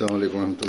Estamos legrand, tu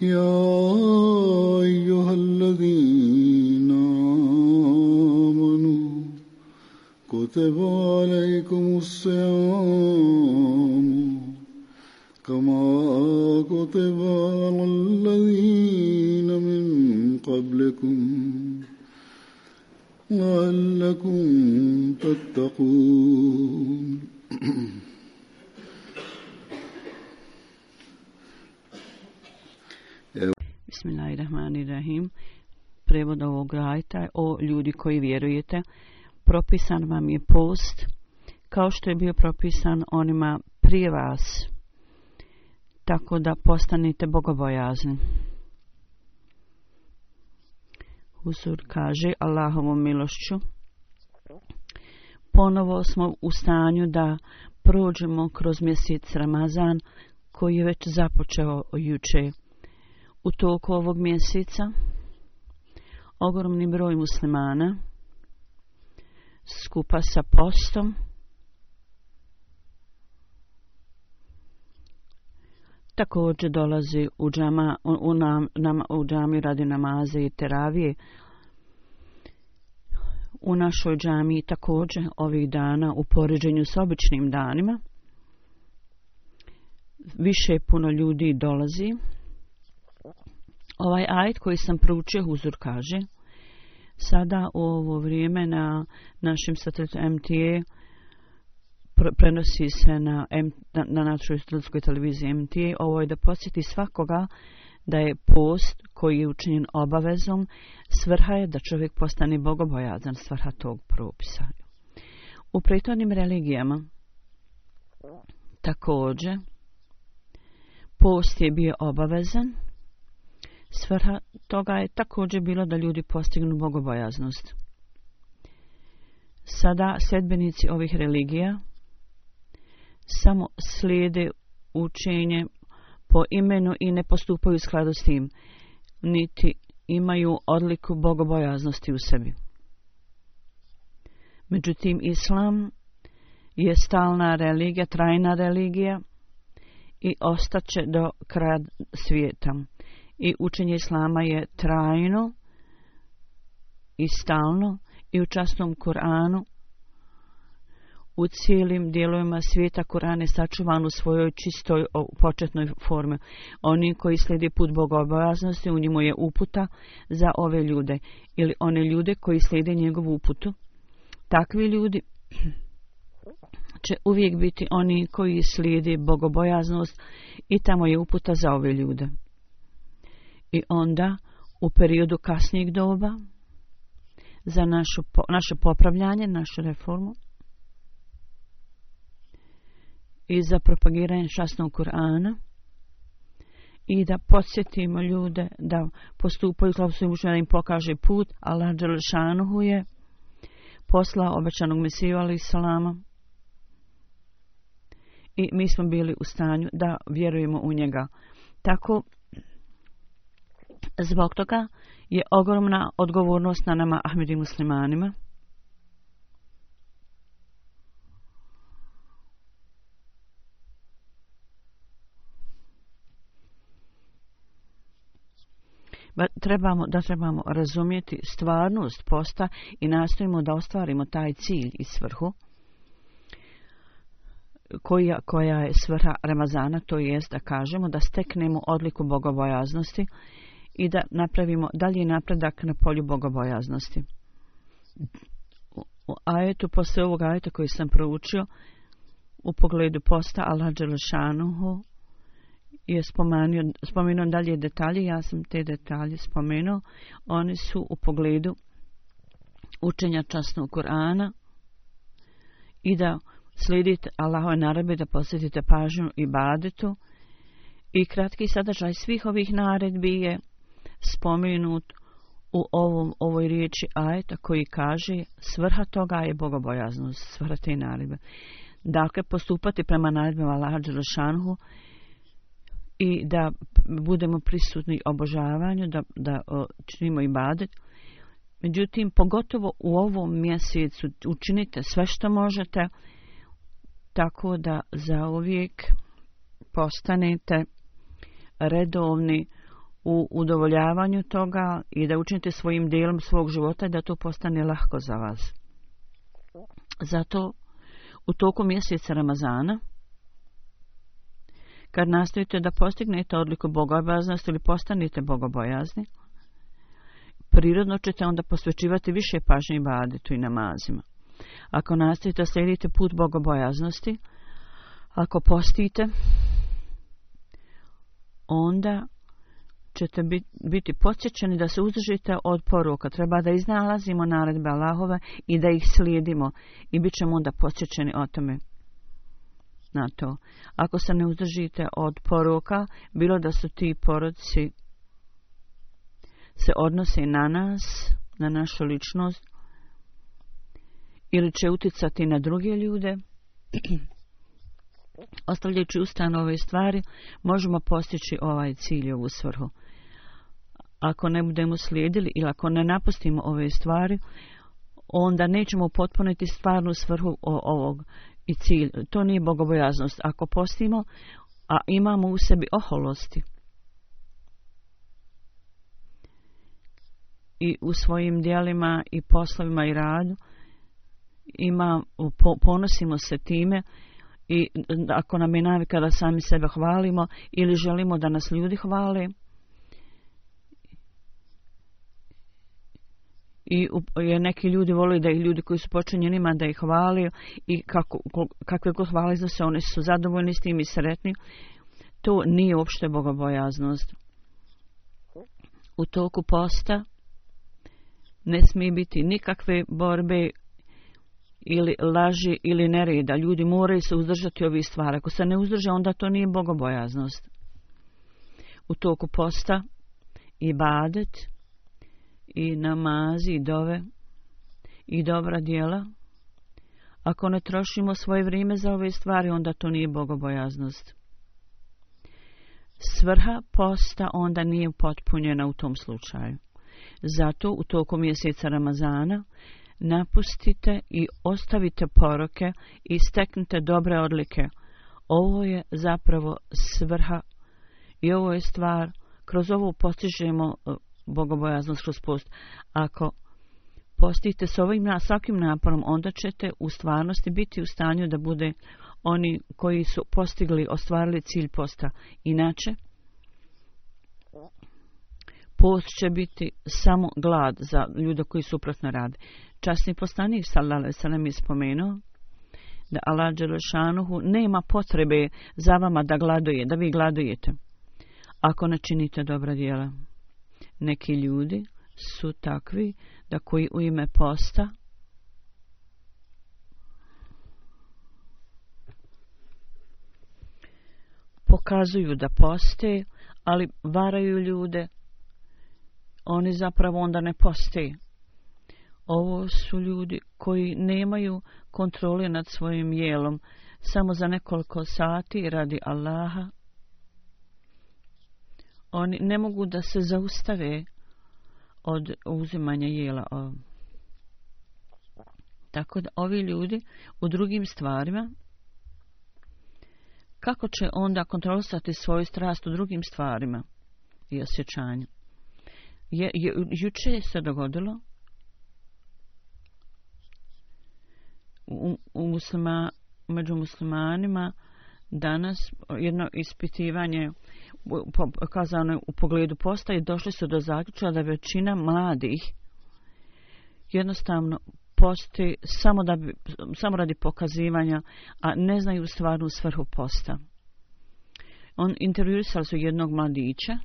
يا أيها الذين الذين آمنوا كتب كتب عليكم الصيام كما على من قبلكم لعلكم تتقون Bismillahirrahmanirrahim. Prevod ovog rajta o ljudi koji vjerujete. Propisan vam je post kao što je bio propisan onima prije vas. Tako da postanite bogobojazni. Usur kaže Allahovom milošću. Ponovo smo u stanju da prođemo kroz mjesec Ramazan koji je već započeo jučer u toku ovog mjeseca ogromni broj muslimana skupa sa postom također dolazi u džama u, u nam, nam u džami radi namaze i teravije u našoj džami također ovih dana u poređenju s običnim danima više puno ljudi dolazi ovaj ajd koji sam proučio huzur kaže sada u ovo vrijeme na našem satelitu MTA prenosi se na, M, na, na našoj satelitskoj televiziji MTA ovo je da posjeti svakoga da je post koji je učinjen obavezom svrha je da čovjek postane bogobojazan svrha tog propisa u pritonim religijama također post je bio obavezan Svrha toga je također bilo da ljudi postignu bogobojaznost. Sada sedbenici ovih religija samo slijede učenje po imenu i ne postupaju u skladu s tim, niti imaju odliku bogobojaznosti u sebi. Međutim, islam je stalna religija, trajna religija i ostaće do kraja svijeta i učenje islama je trajno i stalno i u časnom Kur'anu u cijelim dijelovima svijeta Kur'an je sačuvan u svojoj čistoj početnoj formi. Oni koji slijedi put bogobojaznosti, u njemu je uputa za ove ljude ili one ljude koji slijede njegovu uputu. Takvi ljudi će uvijek biti oni koji slijedi bogobojaznost i tamo je uputa za ove ljude i onda u periodu kasnijeg doba za našu, po, naše popravljanje, našu reformu i za propagiranje šasnog Kur'ana i da podsjetimo ljude da postupaju slavu svojim učinima da im pokaže put Allah Đelešanuhu je posla obećanog mesiju ali i salama i mi smo bili u stanju da vjerujemo u njega tako Zbog toga je ogromna odgovornost na nama Ahmedi muslimanima trebamo, da trebamo razumjeti stvarnost posta i nastojimo da ostvarimo taj cilj i svrhu koja, koja je svrha Ramazana, to jest da kažemo da steknemo odliku bogobojaznosti i da napravimo dalji napredak na polju bogobojaznosti. U ajetu, posle ovog ajeta koji sam proučio, u pogledu posta Allah Đelešanuhu je spomenuo, spomenuo dalje detalje, ja sam te detalje spomenuo, oni su u pogledu učenja časnog Kur'ana i da slijedite Allahove naredbe, da posjetite pažnju i badetu. I kratki sadržaj svih ovih naredbi je spominut u ovom, ovoj riječi ajeta koji kaže svrha toga je bogobojaznost, svrha te naredbe. Dakle, postupati prema naredbama Laha Đelešanhu i da budemo prisutni obožavanju, da, da činimo i badet. Međutim, pogotovo u ovom mjesecu učinite sve što možete tako da zaovijek postanete redovni uh, u udovoljavanju toga i da učinite svojim delom svog života da to postane lahko za vas. Zato u toku mjeseca Ramazana, kad nastavite da postignete odliku bogobojaznosti ili postanete bogobojazni, prirodno ćete onda posvećivati više pažnje i badetu i namazima. Ako nastavite da slijedite put bogobojaznosti, ako postite, onda postanete ćete biti posjećeni da se uzdržite od poruka. Treba da iznalazimo naredbe Allahove i da ih slijedimo i bit ćemo onda posjećeni o tome. Na to. Ako se ne uzdržite od poruka, bilo da su ti poroci se odnose na nas, na našu ličnost, ili će uticati na druge ljude, ostavljajući ustane ove stvari, možemo postići ovaj cilj, ovu svrhu ako ne budemo slijedili ili ako ne napustimo ove stvari, onda nećemo potpuniti stvarnu svrhu ovog i cilj. To nije bogobojaznost. Ako postimo, a imamo u sebi oholosti i u svojim dijelima i poslovima i radu, ima, po, ponosimo se time i ako nam je navika da sami sebe hvalimo ili želimo da nas ljudi hvale, i je neki ljudi voli da ih ljudi koji su počinjeni ima da ih hvali i kako, kakve god hvali za se oni su zadovoljni s tim i sretni to nije uopšte bogobojaznost u toku posta ne smije biti nikakve borbe ili laži ili nereda ljudi moraju se uzdržati ovih stvari ako se ne uzdrže onda to nije bogobojaznost u toku posta i badet i namazi i dove i dobra dijela, ako ne trošimo svoje vrijeme za ove stvari, onda to nije bogobojaznost. Svrha posta onda nije potpunjena u tom slučaju. Zato u toku mjeseca Ramazana napustite i ostavite poroke i steknite dobre odlike. Ovo je zapravo svrha i ovo je stvar. Kroz ovo postižemo bogobojaznost kroz post. Ako postite s ovim na svakim naporom, onda ćete u stvarnosti biti u stanju da bude oni koji su postigli, ostvarili cilj posta. Inače, post će biti samo glad za ljude koji suprotno rade. Časni postanik Salale Salem je spomenuo da Allah Đelešanuhu nema potrebe za vama da gladuje, da vi gladujete ako ne činite dobra djela neki ljudi su takvi da koji u ime posta pokazuju da poste, ali varaju ljude. Oni zapravo onda ne poste. Ovo su ljudi koji nemaju kontrole nad svojim jelom, samo za nekoliko sati radi Allaha oni ne mogu da se zaustave od uzimanja jela. Tako da ovi ljudi u drugim stvarima, kako će onda kontrolisati svoju strast u drugim stvarima i osjećanju? Je, je, juče je se dogodilo u, u muslima, među muslimanima danas jedno ispitivanje kazano u pogledu postaje, došli su do zaključa da većina mladih jednostavno posti samo, da bi, samo radi pokazivanja, a ne znaju stvarnu svrhu posta. On intervjuisali su jednog mladića,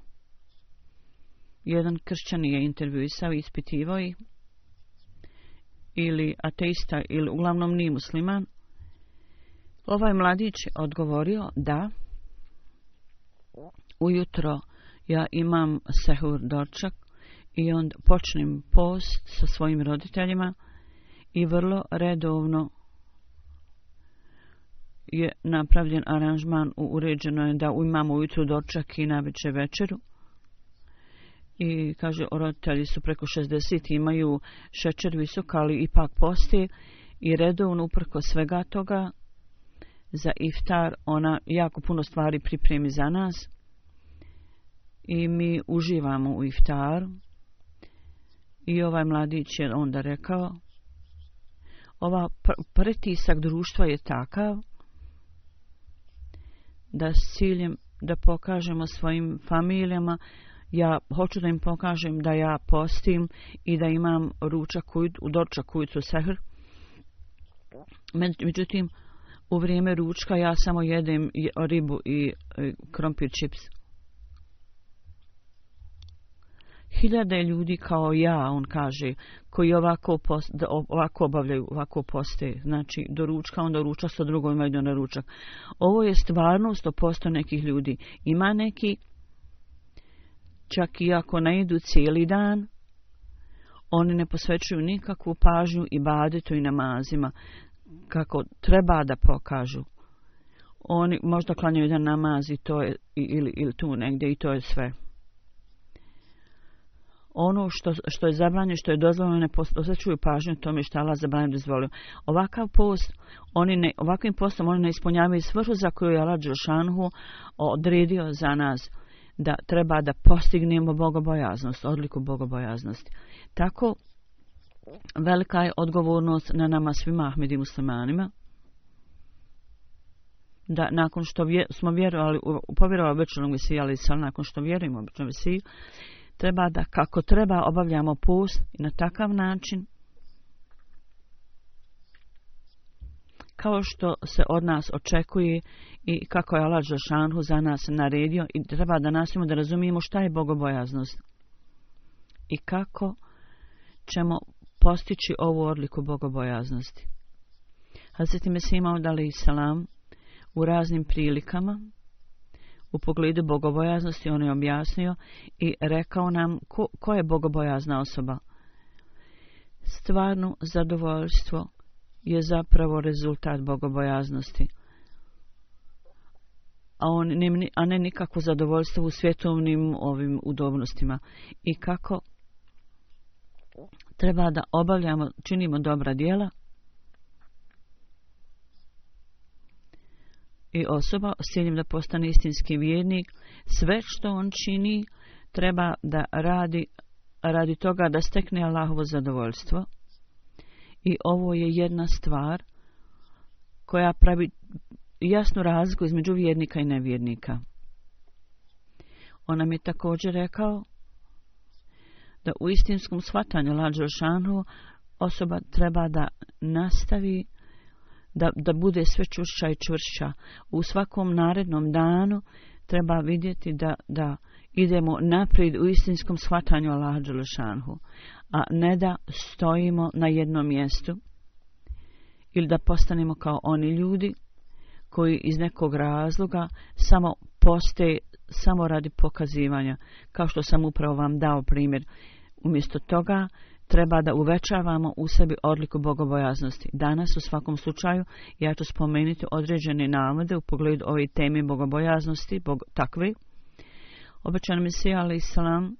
jedan kršćan je intervjuisao i ispitivao ih, ili ateista, ili uglavnom ni musliman. Ovaj mladić odgovorio da, ujutro ja imam sehur dočak i on počnem post sa svojim roditeljima i vrlo redovno je napravljen aranžman u uređeno je da imamo ujutru dočak i na večer večeru i kaže roditelji su preko 60 imaju šećer visok ali ipak posti i redovno uprko svega toga za iftar ona jako puno stvari pripremi za nas i mi uživamo u iftaru. I ovaj mladić je onda rekao, ova pr pritisak društva je takav da s ciljem da pokažemo svojim familijama, ja hoću da im pokažem da ja postim i da imam ručak u dorčak ujicu sehr. Međutim, u vrijeme ručka ja samo jedem ribu i krompir čips. hiljade ljudi kao ja, on kaže, koji ovako, post, ovako obavljaju, ovako poste, znači do ručka, onda ruča sa drugom imaju na ručak. Ovo je stvarnost o posto nekih ljudi. Ima neki, čak i ako ne idu cijeli dan, oni ne posvećuju nikakvu pažnju i badetu i namazima kako treba da pokažu. Oni možda klanjaju jedan namaz i to je, ili, ili tu negdje i to je sve ono što, što je zabranjeno, što je dozvoljeno, ne posvećuju pažnju tome što Allah zabranio da izvolio. Ovakav post, oni ne, ovakvim postom oni ne ispunjavaju svrhu za koju je Allah Đelšanhu odredio za nas da treba da postignemo bogobojaznost, odliku bogobojaznosti. Tako, velika je odgovornost na nama svima Ahmedi muslimanima, da nakon što vje, smo vjerovali, povjerovali obično mesiju, ali sad nakon što vjerujemo obično mesiju, treba da kako treba obavljamo post i na takav način kao što se od nas očekuje i kako je Allah Žešanhu za nas naredio i treba da nasimo da razumijemo šta je bogobojaznost i kako ćemo postići ovu odliku bogobojaznosti. Hazreti Mesima od Ali Salam u raznim prilikama U pogledu bogobojaznosti on je objasnio i rekao nam ko, ko je bogobojazna osoba. Stvarno zadovoljstvo je zapravo rezultat bogobojaznosti. A, on, ne, a ne nikako zadovoljstvo u svjetovnim ovim udobnostima. I kako treba da obavljamo, činimo dobra dijela, i osoba s ciljem da postane istinski vjernik, sve što on čini treba da radi radi toga da stekne Allahovo zadovoljstvo. I ovo je jedna stvar koja pravi jasnu razliku između vjernika i nevjernika. Ona mi je također rekao da u istinskom shvatanju Lađošanu osoba treba da nastavi da, da bude sve čušća i čvršća. U svakom narednom danu treba vidjeti da, da idemo naprijed u istinskom shvatanju Allaha Đelešanhu, a ne da stojimo na jednom mjestu ili da postanemo kao oni ljudi koji iz nekog razloga samo poste samo radi pokazivanja, kao što sam upravo vam dao primjer. Umjesto toga, treba da uvećavamo u sebi odliku bogobojaznosti. Danas u svakom slučaju ja ću spomenuti određene navode u pogledu ove teme bogobojaznosti, bog takve. Obećan mi se, ali islam,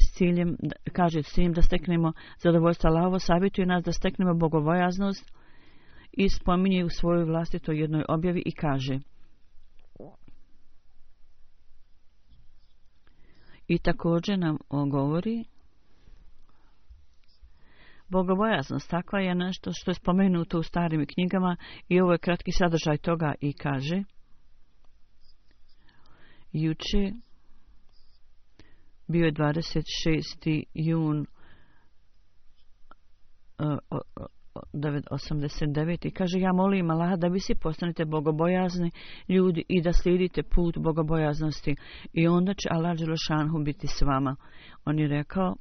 s ciljem, kaže s ciljem da steknemo zadovoljstvo Allahovo, savjetuje nas da steknemo bogobojaznost i spominje u svojoj vlastitoj jednoj objavi i kaže I također nam govori Bogobojaznost takva je nešto što je spomenuto u starim knjigama i ovo je kratki sadržaj toga i kaže Juče bio je 26. jun 89. E, i kaže ja molim Allaha da vi svi postanete bogobojazni ljudi i da slijedite put bogobojaznosti i onda će Allah Đelešanhu biti s vama. On je rekao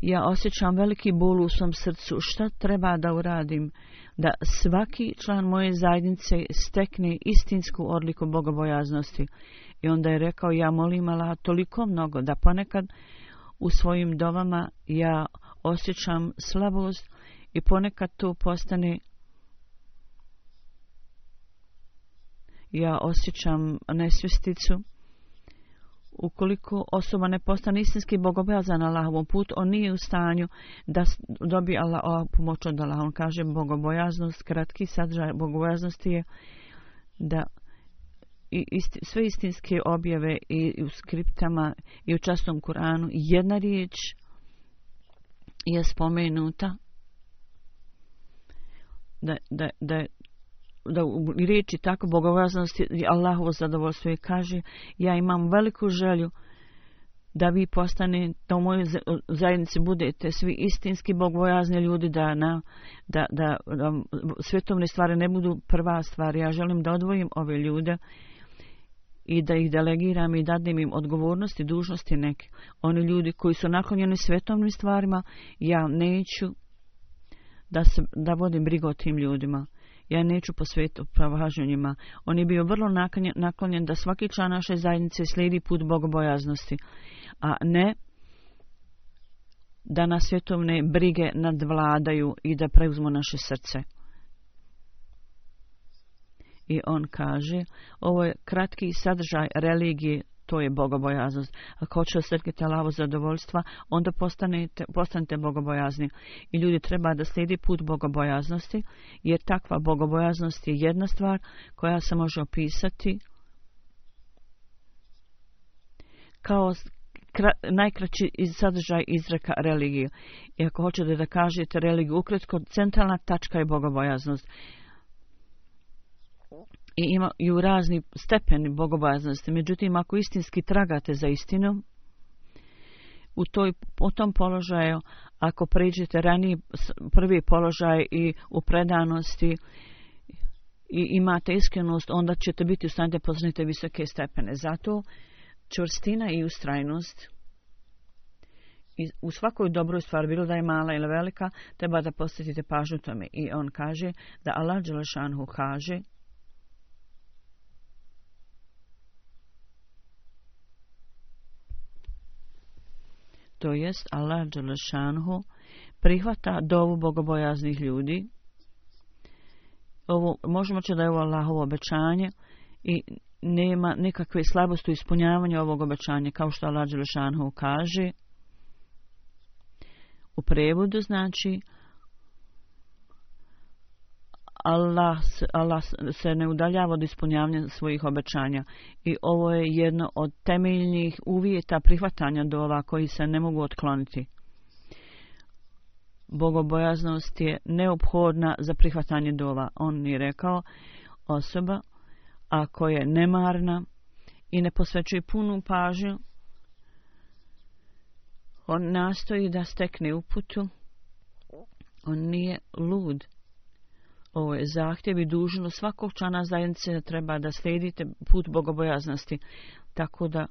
ja osjećam veliki bol u svom srcu. Šta treba da uradim? Da svaki član moje zajednice stekne istinsku odliku bogobojaznosti. I onda je rekao, ja molim Allah toliko mnogo da ponekad u svojim dovama ja osjećam slabost i ponekad to postane ja osjećam nesvesticu. Ukoliko osoba ne postane istinski bogobojazan Allahovom put, on nije u stanju da dobije Allah pomoć od Allah. On kaže bogobojaznost, kratki sadržaj bogobojaznosti je da i isti, sve istinske objave i, i u skriptama i u častnom Kuranu jedna riječ je spomenuta da, da, da je da u riječi tako bogovaznosti Allahovo zadovoljstvo i kaže ja imam veliku želju da vi postane da u mojoj zajednici budete svi istinski bogvojazni ljudi da na da da, da svetovne stvari ne budu prva stvar ja želim da odvojim ove ljude i da ih delegiram i dadim im odgovornosti dužnosti neke oni ljudi koji su naklonjeni svetovnim stvarima ja neću da se da vodim brigo o tim ljudima ja neću posvetiti pravahaženjima. On je bio vrlo naklonjen da svaki član naše zajednice slijedi put bogobojaznosti, a ne da nas svjetovne brige nadvladaju i da preuzmu naše srce. I on kaže, ovo je kratki sadržaj religije to je bogobojaznost. Ako hoće osrkite lavo zadovoljstva, onda postanete, postanete bogobojazni. I ljudi treba da slijedi put bogobojaznosti, jer takva bogobojaznost je jedna stvar koja se može opisati kao kra, najkraći iz sadržaj izreka religije. I ako hoćete da kažete religiju ukratko, centralna tačka je bogobojaznost. Bogobojaznost i ima i u razni stepen bogobaznosti. Međutim, ako istinski tragate za istinom, u toj, po tom položaju, ako priđete raniji prvi položaj i u predanosti i imate iskrenost, onda ćete biti u stanju da poznate visoke stepene. Zato čvrstina i ustrajnost I u svakoj dobroj stvari, bilo da je mala ili velika, treba da posjetite pažnju tome. I on kaže da Allah Đelešanhu kaže to jest Allah Đelešanhu, prihvata dovu bogobojaznih ljudi. Ovo, možemo će da je ovo Allahovo obećanje i nema nikakve slabosti u ispunjavanju ovog obećanja, kao što Allah Đelešanhu kaže. U prevodu znači, Allah se, Allah se ne udaljava od ispunjavanja svojih obećanja i ovo je jedno od temeljnih uvjeta prihvatanja dova koji se ne mogu otkloniti. Bogobojaznost je neophodna za prihvatanje dova. On je rekao, osoba ako je nemarna i ne posvećuje punu pažnju, on nastoji da stekne uputu, on nije lud ovo ovaj, je zahtjev i dužno svakog člana zajednice da treba da slijedite put bogobojaznosti. Tako da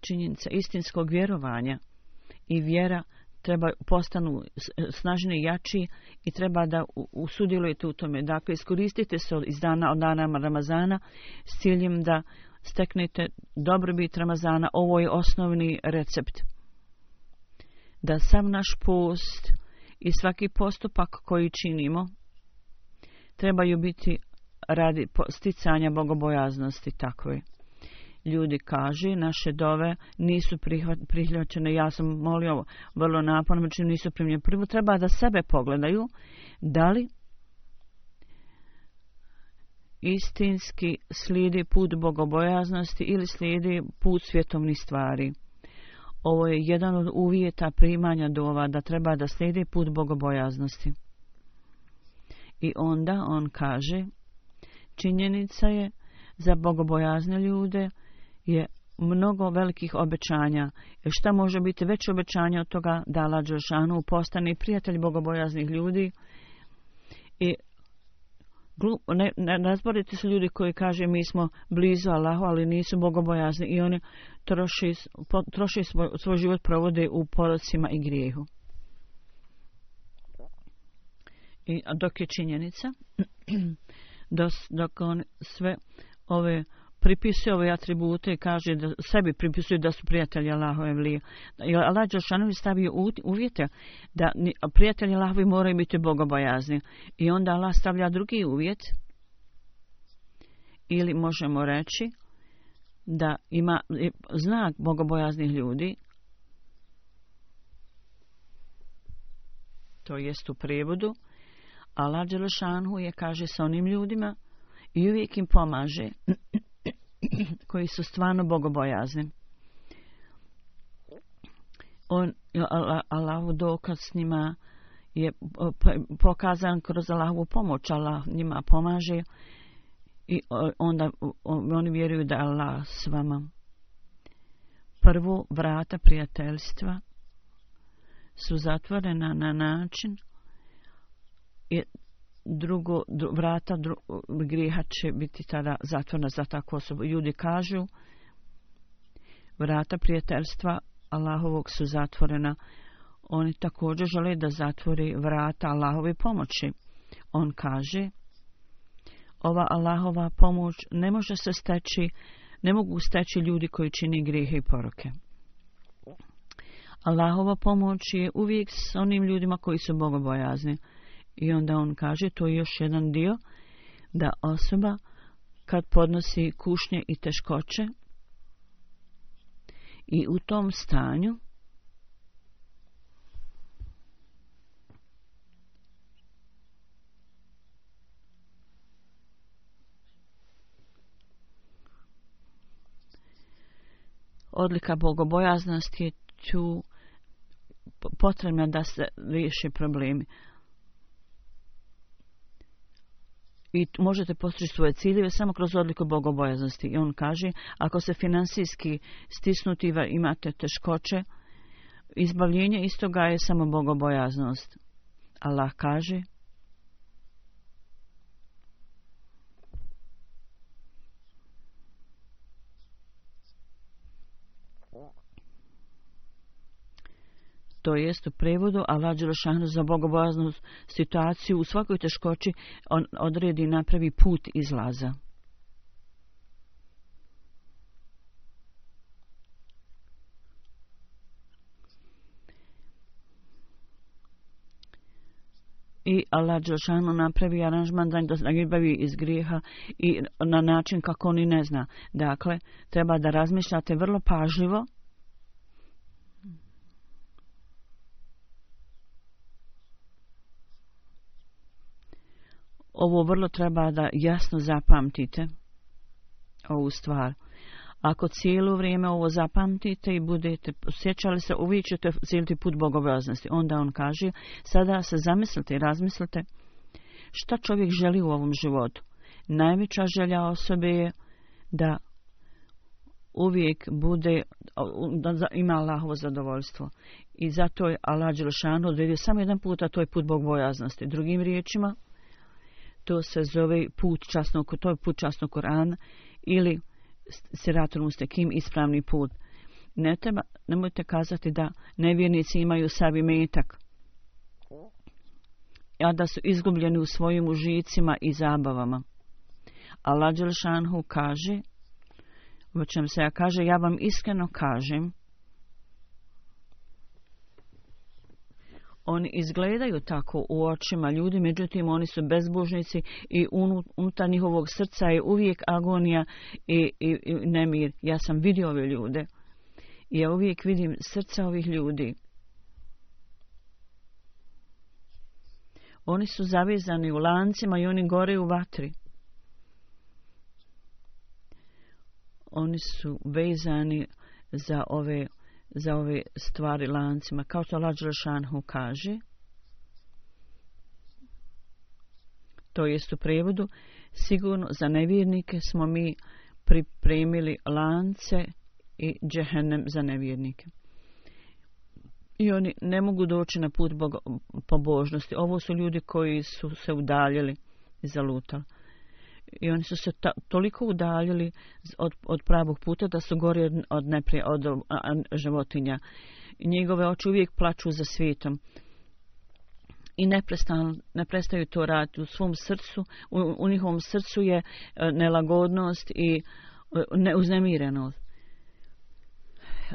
činjenica istinskog vjerovanja i vjera treba postanu snažni i jači i treba da usudilujete u tome. Dakle, iskoristite se iz dana od dana Ramazana s ciljem da steknete dobrobit Ramazana. Ovo je osnovni recept. Da sam naš post i svaki postupak koji činimo, trebaju biti radi sticanja bogobojaznosti takve. Ljudi kaže, naše dove nisu prihvaćene. Ja sam molio vrlo napon, međutim nisu primljene. Prvo treba da sebe pogledaju, da li istinski slijedi put bogobojaznosti ili slijedi put svjetovnih stvari. Ovo je jedan od uvjeta primanja dova da treba da slijedi put bogobojaznosti. I onda on kaže, činjenica je za bogobojazne ljude je mnogo velikih obećanja. E šta može biti veće obećanje od toga da Lađošanu postane prijatelj bogobojaznih ljudi? I glup, ne, ne, razborite se ljudi koji kaže mi smo blizu Allahu, ali nisu bogobojazni i oni troši, po, troši svoj, svoj život provode u porocima i grijehu. i dok je činjenica dok, dok on sve ove pripise ove atribute kaže da sebi pripisuje da su prijatelji Allahove vlije. Allah Đošanovi stavio uvjete da prijatelji Allahovi moraju biti bogobojazni. I onda Allah stavlja drugi uvjet ili možemo reći da ima znak bogobojaznih ljudi to jest u prijevodu Allah Đelešanhu je kaže sa onim ljudima i uvijek im pomaže koji su stvarno bogobojazni. On, Allahu dokaz s njima je pokazan kroz Allahovu pomoć, Allah njima pomaže i onda oni vjeruju da Allah s vama. Prvo, vrata prijateljstva su zatvorena na način je drugo dru, vrata dru, griha će biti tada zatvorna za takvu osobu. Ljudi kažu vrata prijateljstva Allahovog su zatvorena. Oni također žele da zatvori vrata Allahove pomoći. On kaže ova Allahova pomoć ne može se steći, ne mogu steći ljudi koji čini grehe i poroke. Allahova pomoć je uvijek s onim ljudima koji su bogobojazni. bojazni. I onda on kaže, to je još jedan dio, da osoba kad podnosi kušnje i teškoće i u tom stanju odlika bogobojaznosti je tu potrebna da se riješe problemi. i možete postići svoje ciljeve samo kroz odliku bogobojaznosti. I on kaže, ako se finansijski stisnuti imate teškoće, izbavljenje istoga je samo bogobojaznost. Allah kaže, to jest u prevodu Allah Đelešanu za bogobojaznu situaciju u svakoj teškoći on odredi i napravi put izlaza. i Allah Đelšanu napravi aranžman da se nagibavi iz grijeha i na način kako oni ne zna. Dakle, treba da razmišljate vrlo pažljivo ovo vrlo treba da jasno zapamtite ovu stvar. Ako cijelo vrijeme ovo zapamtite i budete sjećali se, uvijek ćete cijeliti put bogobojaznosti. Onda on kaže, sada se zamislite i razmislite šta čovjek želi u ovom životu. Najveća želja osobe je da uvijek bude, da ima Allahovo zadovoljstvo. I zato je Allah Đelšanu odredio samo jedan puta, to je put bogobojaznosti. Drugim riječima, to se zove put časnog, to je put časnog Korana ili Siratul Mustekim ispravni put. Ne treba, nemojte kazati da nevjernici imaju savi metak, a da su izgubljeni u svojim užicima i zabavama. Allah Đelšanhu kaže, u čem se ja kaže, ja vam iskreno kažem, Oni izgledaju tako u očima ljudi, međutim oni su bezbožnici i unutar njihovog srca je uvijek agonija i, i, i nemir. Ja sam vidio ove ljude. Ja uvijek vidim srca ovih ljudi. Oni su zavezani u lancima i oni gore u vatri. Oni su vezani za ove ljude za ove stvari lancima, kao što Lađelešanhu kaže, to jest u prevodu, sigurno za nevjernike smo mi pripremili lance i džehennem za nevjernike. I oni ne mogu doći na put Boga, pobožnosti. Ovo su ljudi koji su se udaljili i zalutali i oni su se ta, toliko udaljili od, od pravog puta da su gori od, od, neprije, od a, a, životinja. I njegove oči uvijek plaču za svijetom. I ne prestaju to raditi u svom srcu. U, u njihovom srcu je a, e, nelagodnost i a, e, ne, uznemirenost.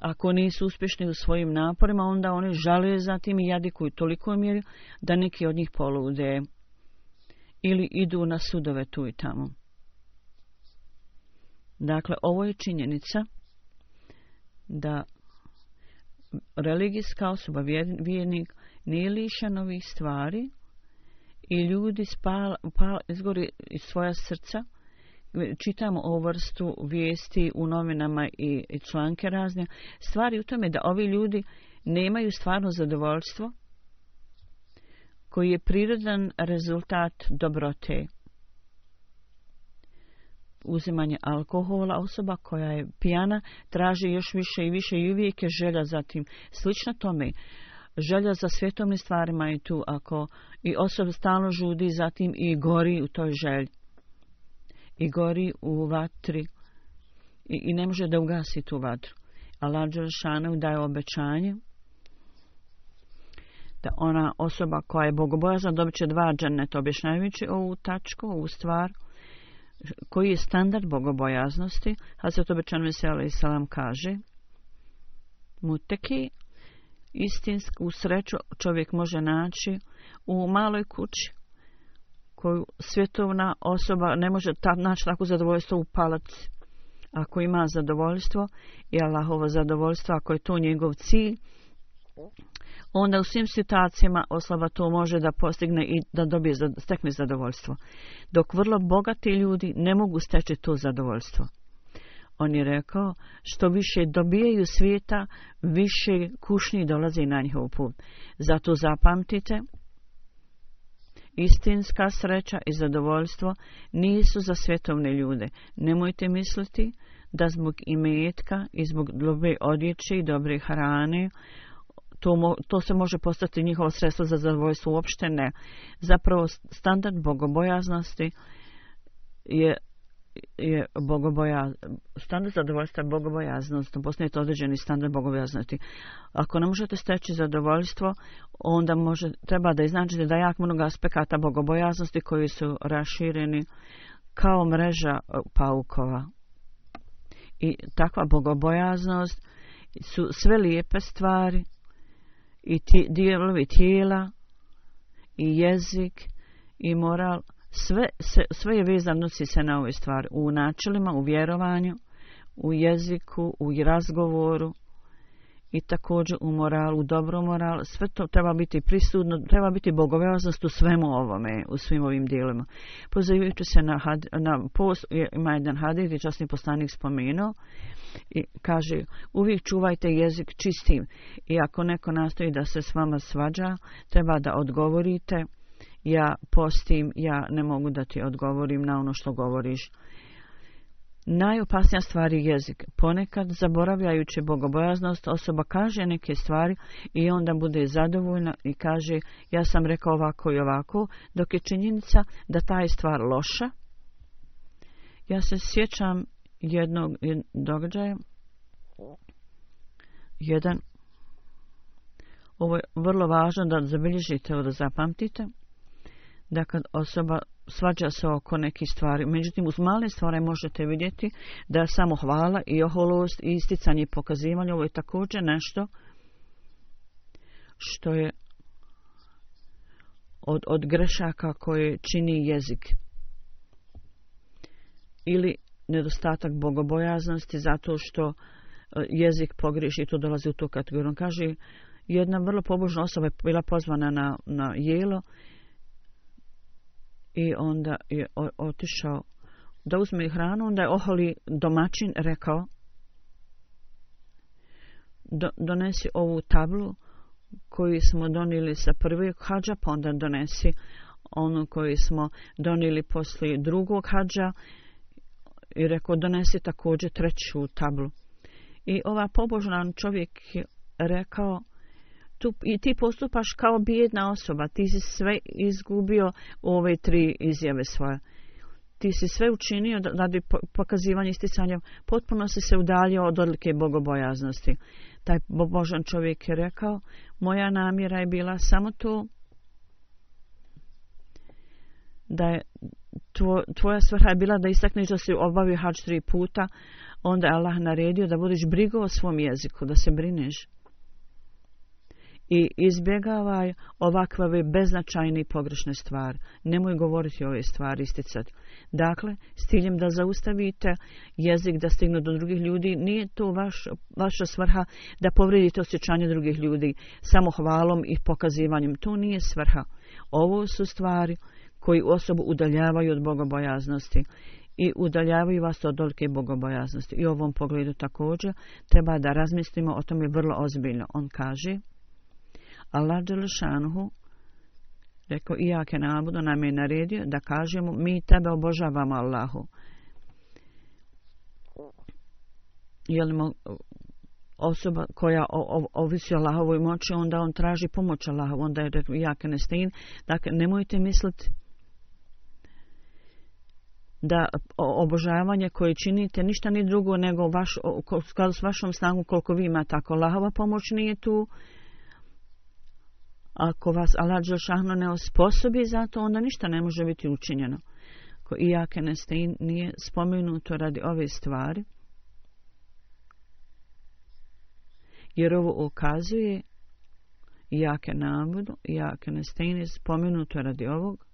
Ako nisu uspješni u svojim naporima, onda oni žalije za tim i jadikuju toliko mjeri da neki od njih polude ili idu na sudove tu i tamo. Dakle, ovo je činjenica da religijska osoba, vjernik, nije lišan ovih stvari i ljudi spal, pal, izgori iz svoja srca. Čitamo ovu vrstu vijesti u novinama i, i članke razne. Stvari u tome da ovi ljudi nemaju stvarno zadovoljstvo koji je prirodan rezultat dobrote. Uzimanje alkohola osoba koja je pijana traži još više i više i uvijek je želja za tim. Slično tome, želja za svjetovni stvarima je tu ako i osoba stalno žudi za tim i gori u toj želji. I gori u vatri i, i ne može da ugasi tu vatru. Allah Đelšanov daje obećanje da ona osoba koja je bogobojazna dobit će dva dženeta. Objašnjajući ovu tačku, ovu stvar, koji je standard bogobojaznosti, a se to obječan veseli i salam kaže, muteki, istinsku sreću čovjek može naći u maloj kući, koju svjetovna osoba ne može ta, naći tako zadovoljstvo u palaci. Ako ima zadovoljstvo i Allahovo zadovoljstvo, ako je to njegov cilj, onda u svim situacijama osoba to može da postigne i da dobije stekne zadovoljstvo. Dok vrlo bogati ljudi ne mogu steći to zadovoljstvo. On je rekao, što više dobijaju svijeta, više kušnji dolaze na njihov put. Zato zapamtite, istinska sreća i zadovoljstvo nisu za svjetovne ljude. Nemojte misliti da zbog imetka i zbog dobre odjeće i dobre hrane to, to se može postati njihova sredstva za zadovoljstvo uopšte ne. Zapravo standard bogobojaznosti je, je bogobojaznost. Standard zadovoljstva je bogobojaznost. Postoji to određeni standard bogobojaznosti. Ako ne možete steći zadovoljstvo, onda može, treba da iznačite da je jak mnogo aspekata bogobojaznosti koji su rašireni kao mreža e, paukova. I takva bogobojaznost su sve lijepe stvari i ti, dijelovi tijela i jezik i moral sve, sve, sve je vezano si se na ove stvari u načelima, u vjerovanju u jeziku, u razgovoru i također u moral, u dobro moral, sve to treba biti prisudno, treba biti bogovjaznost u svemu ovome, u svim ovim dijelima. Pozivajući se na, had, na post, ima jedan hadid i časni poslanik spomenuo i kaže uvijek čuvajte jezik čistim i ako neko nastoji da se s vama svađa, treba da odgovorite, ja postim, ja ne mogu da ti odgovorim na ono što govoriš. Najopasnija stvar je jezik. Ponekad, zaboravljajući bogobojaznost, osoba kaže neke stvari i onda bude zadovoljna i kaže ja sam rekao ovako i ovako, dok je činjenica da ta je stvar loša. Ja se sjećam jednog jed, događaja. Jedan. Ovo je vrlo važno da zabilježite ili da zapamtite. Da kad osoba svađa se oko nekih stvari. Međutim, uz male stvore možete vidjeti da samo hvala i oholost i isticanje i pokazivanje, ovo je također nešto što je od, od grešaka koje čini jezik. Ili nedostatak bogobojaznosti zato što e, jezik pogriši i to dolazi u tu kategoriju. On kaže, jedna vrlo pobožna osoba je bila pozvana na, na jelo, i onda je otišao da uzme hranu, onda je oholi domaćin rekao do, donesi ovu tablu koju smo donili sa prvog hađa, pa onda donesi onu koju smo donili posle drugog hađa i rekao donesi također treću tablu. I ova pobožan čovjek je rekao tu, i ti postupaš kao bijedna osoba. Ti si sve izgubio u ove tri izjave svoje. Ti si sve učinio radi pokazivanja isticanja. Potpuno si se udalio od odlike bogobojaznosti. Taj božan čovjek je rekao, moja namjera je bila samo to da je tvo, tvoja svrha je bila da istakneš da si obavio hač tri puta, onda je Allah naredio da vodiš brigo o svom jeziku, da se brineš i izbjegavaj ovakve beznačajne i pogrešne stvari. Nemoj govoriti ove stvari isticat. Dakle, s ciljem da zaustavite jezik da stignu do drugih ljudi, nije to vaš, vaša svrha da povredite osjećanje drugih ljudi samo hvalom i pokazivanjem. To nije svrha. Ovo su stvari koji osobu udaljavaju od bogobojaznosti i udaljavaju vas od dolike bogobojaznosti. I u ovom pogledu također treba da razmislimo o tome vrlo ozbiljno. On kaže... Allah Đelešanuhu rekao i jake nabudu nam je naredio da kažemo mi tebe obožavamo Allahu. Je li osoba koja ovisi Allahovoj moći, onda on traži pomoć Allahovu, onda je rekao jake nestin. Dakle, nemojte misliti da obožavanje koje činite ništa ni drugo nego vaš, u skladu s vašom snagom koliko vi imate ako Allahova pomoć nije tu ako vas Allah Đelšanu ne osposobi za to, onda ništa ne može biti učinjeno. Ko Iake Nestein nije spomenuto radi ove stvari, jer ovo ukazuje Iake Nabudu, Iake Nestein je spomenuto radi ovog,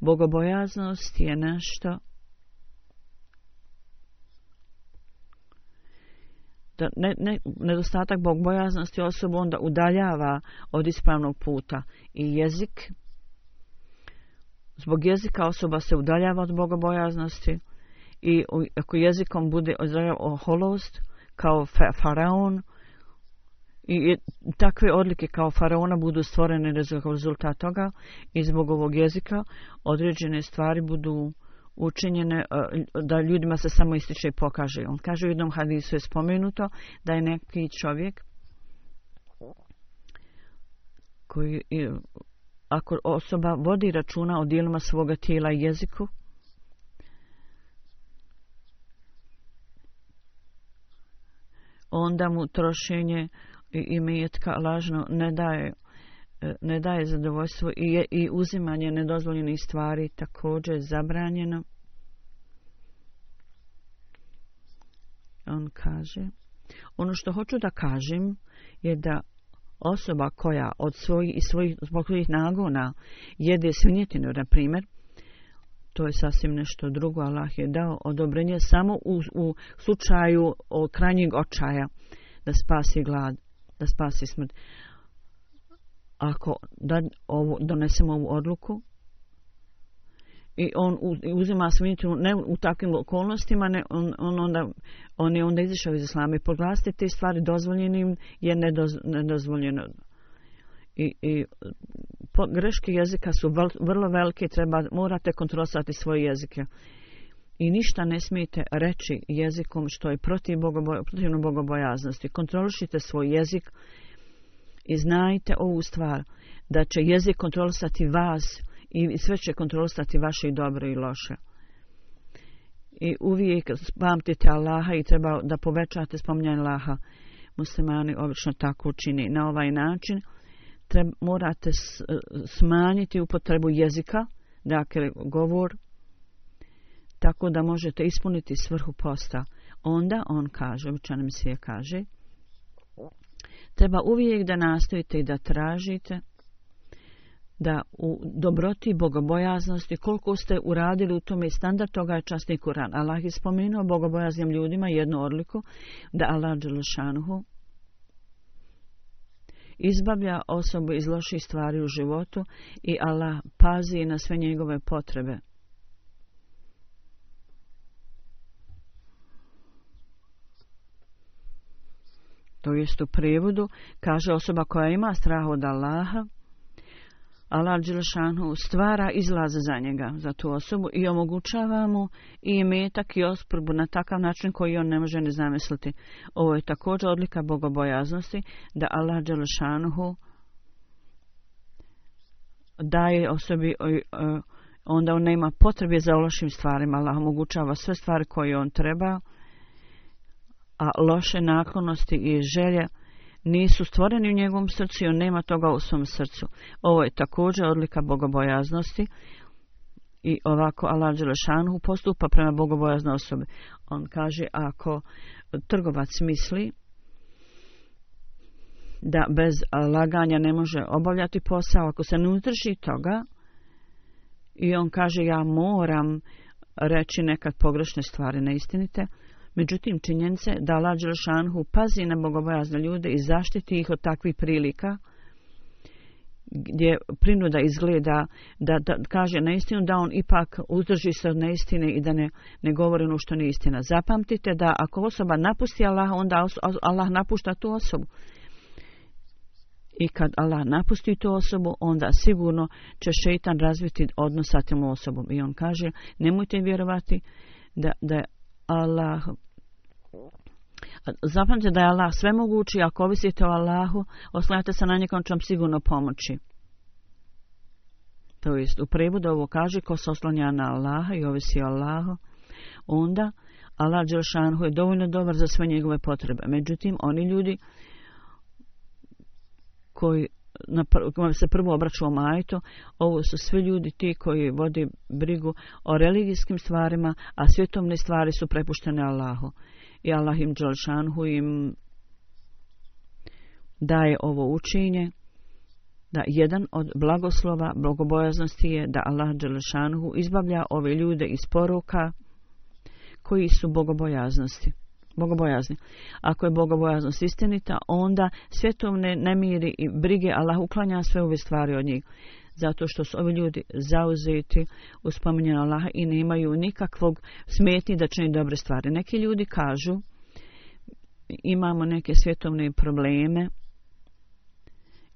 Bogobojaznost je nešto da ne, ne, nedostatak bogbojaznosti osobu onda udaljava od ispravnog puta i jezik. Zbog jezika osoba se udaljava od bogobojaznosti i ako jezikom bude odzdravljava oholost kao faraon i takve odlike kao faraona budu stvorene rezultat toga i zbog ovog jezika određene stvari budu uh, učinjene e, da ljudima se samo ističe i pokaže. On kaže u jednom hadisu je spomenuto da je neki čovjek koji e, ako osoba vodi računa o dijelima svoga tijela i jeziku onda mu trošenje i imetka lažno ne daje E, ne daje zadovoljstvo i, i uzimanje nedozvoljenih stvari također je zabranjeno. On kaže, ono što hoću da kažem je da osoba koja od svojih i svojih zbog svojih nagona jede svinjetinu, na primjer, to je sasvim nešto drugo. Allah je dao odobrenje samo u, u slučaju o krajnjeg očaja da spasi glad, da spasi smrt ako da ovo, donesemo ovu odluku i on uzima svinicu ne u takvim okolnostima ne, on, on, onda, on je onda izišao iz islama i proglasite te stvari dozvoljenim je nedoz, nedozvoljeno i, i po, greške jezika su vrlo, vrlo velike treba morate kontrolisati svoje jezike i ništa ne smijete reći jezikom što je protiv bogobo, protivno bogobojaznosti kontrolišite svoj jezik uh, I znajte ovu stvar, da će jezik kontrolstati vas i sve će kontrolstati vaše i dobro i loše. I uvijek pamtite Allaha i treba da povećate spominjanje Allaha. Muslimani obično tako čini. Na ovaj način treba, morate smanjiti upotrebu jezika, dakle govor, tako da možete ispuniti svrhu posta. Onda on kaže, učan mi se je kaže, treba uvijek da nastavite i da tražite da u dobroti bogobojaznosti koliko ste uradili u tome standard toga je častni Kur'an. Allah je spomenuo bogobojaznim ljudima jednu odliku da Allah Đelšanhu izbavlja osobu iz loših stvari u životu i Allah pazi na sve njegove potrebe. to jest u prevodu, kaže osoba koja ima strah od Allaha, Allah Đelšanu stvara izlaz za njega, za tu osobu i omogućava mu i metak i osprbu na takav način koji on ne može ne zamisliti. Ovo je također odlika bogobojaznosti da Allah Đelšanu daje osobi onda on nema potrebe za lošim stvarima, Allah omogućava sve stvari koje on treba a loše naklonosti i želje nisu stvoreni u njegovom srcu i on nema toga u svom srcu. Ovo je također odlika bogobojaznosti i ovako Allah Đelešanu postupa prema bogobojazne osobe. On kaže ako trgovac misli da bez laganja ne može obavljati posao, ako se ne utrži toga i on kaže ja moram reći nekad pogrešne stvari neistinite, istinite, Međutim, činjence da Allah Đelšanhu pazi na bogobojazne ljude i zaštiti ih od takvih prilika, gdje prinuda izgleda da, da kaže na istinu da on ipak uzdrži se od neistine i da ne, ne govori ono što nije istina. Zapamtite da ako osoba napusti Allah, onda Allah napušta tu osobu. I kad Allah napusti tu osobu, onda sigurno će šeitan razviti odnos sa tim osobom. I on kaže, nemojte vjerovati da, da Allah Zapamtite da je Allah sve mogući, ako ovisite o Allahu, oslanjate se na njegovom čom sigurno pomoći. To jest, u prevodu ovo kaže ko se oslanja na Allaha i ovisi o Allahu, onda Allah Đelšanhu je dovoljno dobar za sve njegove potrebe. Međutim, oni ljudi koji na kojima se prvo obraću o majtu, ovo su svi ljudi ti koji vodi brigu o religijskim stvarima, a svjetomne stvari su prepuštene Allahu i Allah im Đalšanhu im daje ovo učinje da jedan od blagoslova blagobojaznosti je da Allah Đalšanhu izbavlja ove ljude iz poruka koji su bogobojaznosti. Bogobojazni. Ako je bogobojaznost istinita, onda svjetovne nemiri i brige Allah uklanja sve ove stvari od njih zato što su ovi ljudi zauzeti u spominjenu Allaha i nemaju nikakvog smetni da čini dobre stvari. Neki ljudi kažu imamo neke svjetovne probleme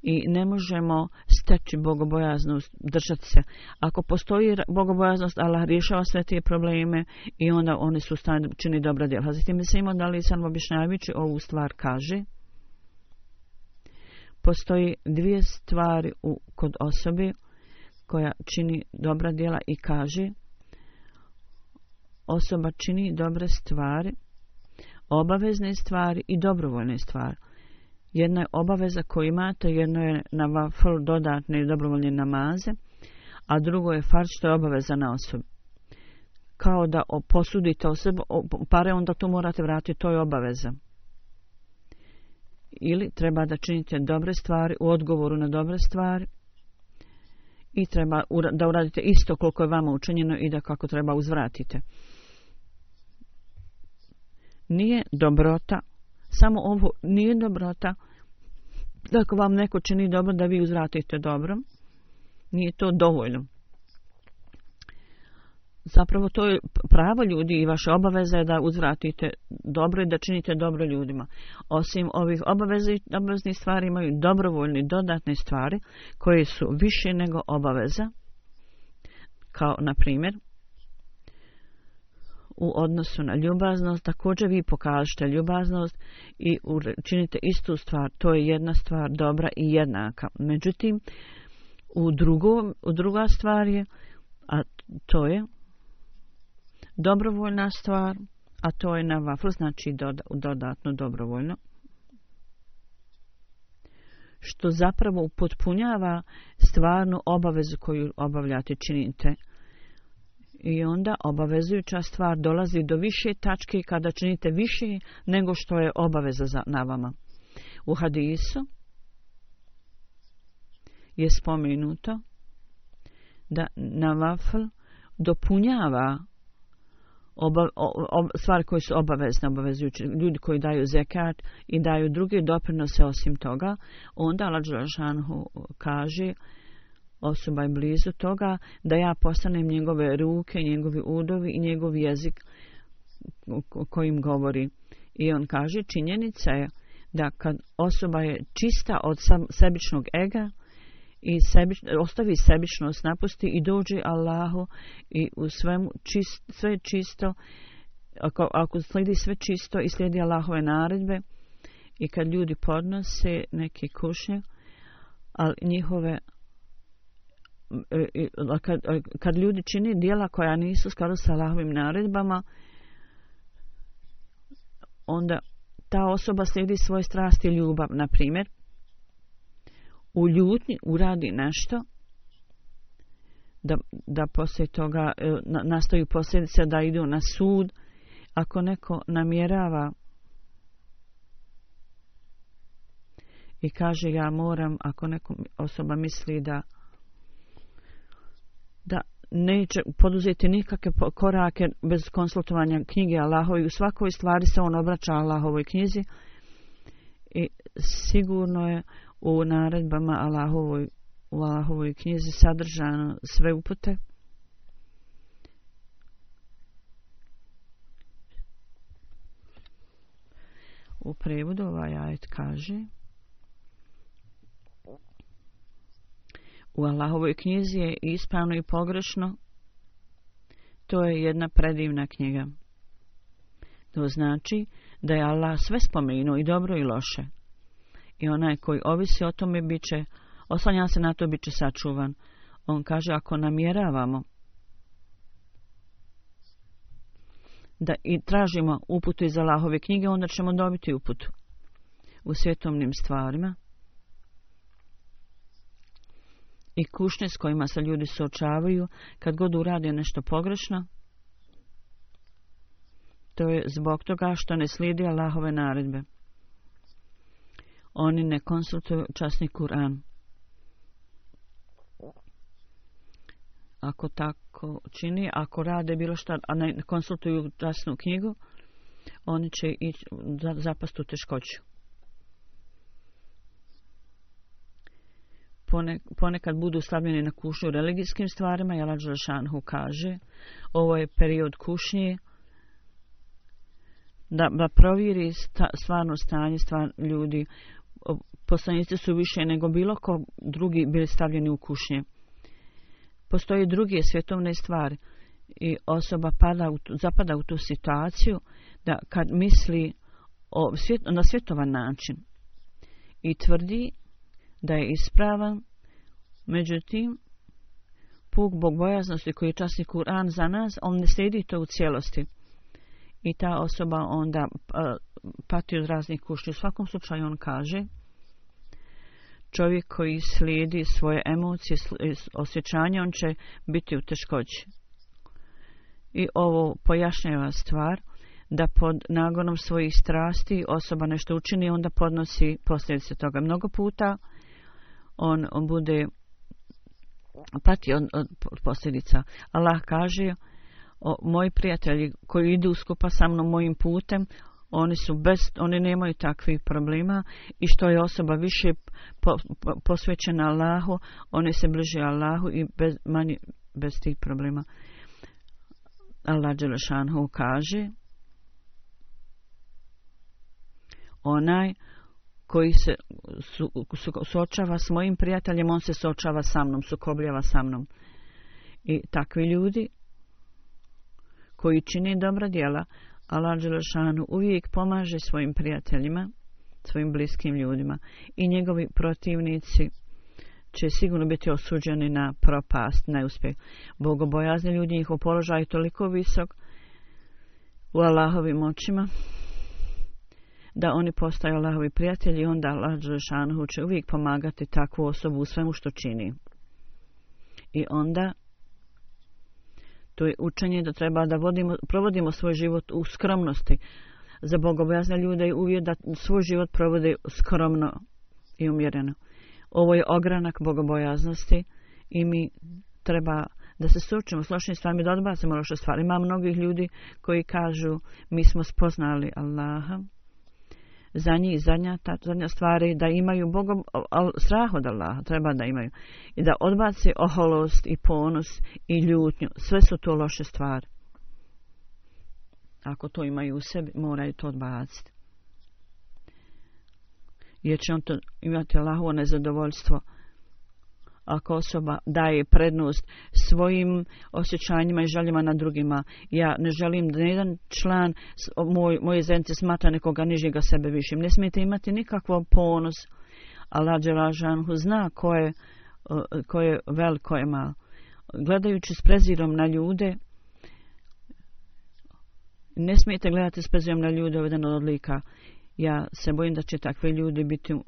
i ne možemo steći bogobojaznost, držati se. Ako postoji bogobojaznost, Allah rješava sve te probleme i onda oni su stani čini dobra djela. Zatim mislimo da li sam objašnjavajući ovu stvar kaže postoji dvije stvari u, kod osobe koja čini dobra djela i kaže osoba čini dobre stvari, obavezne stvari i dobrovoljne stvari. Jedna je obaveza koju imate, jedno je na vafl dodatne i dobrovoljne namaze, a drugo je far što je obaveza na osobi. Kao da posudite osobu pare, onda to morate vratiti, to je obaveza ili treba da činite dobre stvari u odgovoru na dobre stvari i treba da uradite isto koliko je vama učinjeno i da kako treba uzvratite. Nije dobrota, samo ovo nije dobrota da ako vam neko čini dobro da vi uzvratite dobro, nije to dovoljno zapravo to je pravo ljudi i vaša obaveza je da uzvratite dobro i da činite dobro ljudima. Osim ovih obaveza i obaveznih stvari imaju dobrovoljni dodatne stvari koje su više nego obaveza. Kao, na primjer, u odnosu na ljubaznost, također vi pokažete ljubaznost i činite istu stvar, to je jedna stvar dobra i jednaka. Međutim, u, drugo, u druga stvar je, a to je dobrovoljna stvar, a to je na vaflu, znači dodatno dobrovoljno, što zapravo upotpunjava stvarnu obavezu koju obavljate činite. I onda obavezujuća stvar dolazi do više tačke kada činite više nego što je obaveza za, na vama. U hadisu je spomenuto da na vafl dopunjava oba, o, o, stvari koje su obavezne, obavezujući ljudi koji daju zekat i daju druge doprinose osim toga, onda Lađelašanhu kaže osoba je blizu toga da ja postanem njegove ruke, njegovi udovi i njegov jezik kojim govori. I on kaže činjenica je da kad osoba je čista od sebičnog ega, i sebi, ostavi sebičnost, napusti i dođi Allahu i u svemu čist, sve čisto, ako, ako slijedi sve čisto i slijedi Allahove naredbe i kad ljudi podnose neke kušnje, ali njihove e, e, kad, kad ljudi čini dijela koja nisu skladu sa Allahovim naredbama, onda ta osoba slijedi svoje strasti i ljubav, na primjer u ljutni uradi nešto da, da poslije toga e, nastaju posljedice da idu na sud ako neko namjerava i kaže ja moram ako neko osoba misli da da neće poduzeti nikakve korake bez konsultovanja knjige Allahove i u svakoj stvari se on obraća Allahovoj knjizi i sigurno je u naredbama Allahovoj, u Allahovoj knjizi sadržano sve upute. U prevodu ovaj ajet kaže U Allahovoj knjizi je ispravno i pogrešno To je jedna predivna knjiga. To znači da je Allah sve spomenuo i dobro i loše, i onaj koji ovisi o tome biće, oslanja se na to biće sačuvan. On kaže ako namjeravamo da i tražimo uputu iz Allahove knjige, onda ćemo dobiti uputu u svjetovnim stvarima i kušnje s kojima se ljudi suočavaju kad god urade nešto pogrešno, to je zbog toga što ne slidi Allahove naredbe oni ne konsultuju časni Kur'an. Ako tako čini, ako rade bilo šta, a ne konsultuju časnu knjigu, oni će zapast u teškoću. Pone, ponekad budu slavljeni na kušnju religijskim stvarima, Jalad Žalšanhu kaže, ovo je period kušnje, da, da proviri sta, stvarno stanje stvar, ljudi poslanici su više nego bilo ko drugi bili stavljeni u kušnje. Postoji druge svjetovne stvari i osoba pada u tu, zapada u tu situaciju da kad misli o svjet, na svjetovan način i tvrdi da je ispravan, međutim, puk bog bojaznosti koji je časni Kur'an za nas, on ne slijedi to u cijelosti i ta osoba onda e, pati od raznih kušnji. U svakom slučaju on kaže čovjek koji slijedi svoje emocije, e, osjećanje, on će biti u teškoći. I ovo pojašnjava stvar da pod nagonom svojih strasti osoba nešto učini onda podnosi posljedice toga. Mnogo puta on, on bude pati od, od posljedica. Allah kaže, uh, o, moji prijatelji koji idu skupa sa mnom mojim putem, oni su bez, oni nemaju takvih problema i što je osoba više po, po, posvećena Allahu, one se bliže Allahu i bez, manje, bez tih problema. Allah Đelešanhu kaže onaj koji se su, su, sočava s mojim prijateljem, on se sočava sa mnom, sukobljava sa mnom. I takvi ljudi koji čine dobra djela, Allah Đelešanu uvijek pomaže svojim prijateljima, svojim bliskim ljudima i njegovi protivnici će sigurno biti osuđeni na propast, na uspjeh. Bogobojazni ljudi njihov položaj toliko visok u Allahovim očima da oni postaju Allahovi prijatelji i onda Allah Đelešanu će uvijek pomagati takvu osobu u svemu što čini. I onda to je učenje da treba da vodimo, provodimo svoj život u skromnosti. Za bogobojazne ljude je uvijek da svoj život provode skromno i umjereno. Ovo je ogranak bogobojaznosti i mi treba da se sučimo s lošim stvarima i da odbacimo loše stvari. Ima mnogih ljudi koji kažu mi smo spoznali Allaha, za njih zadnja, ta, zadnja stvari da imaju Bogom al, strah od Allaha treba da imaju i da odbace oholost i ponos i ljutnju sve su to loše stvari ako to imaju u sebi moraju to odbaciti jer će on to imati Allahovo nezadovoljstvo ako osoba daje prednost svojim osjećanjima i željima na drugima. Ja ne želim da jedan član moj, moje zajednice smatra nekoga nižnjega sebe višim. Ne smijete imati nikakvo ponos. Allah Đelažanhu zna ko je, ko je vel, ko je mal. Gledajući s prezirom na ljude, ne smijete gledati s prezirom na ljude ovdje od odlika. Ja se bojim da će takvi ljudi biti u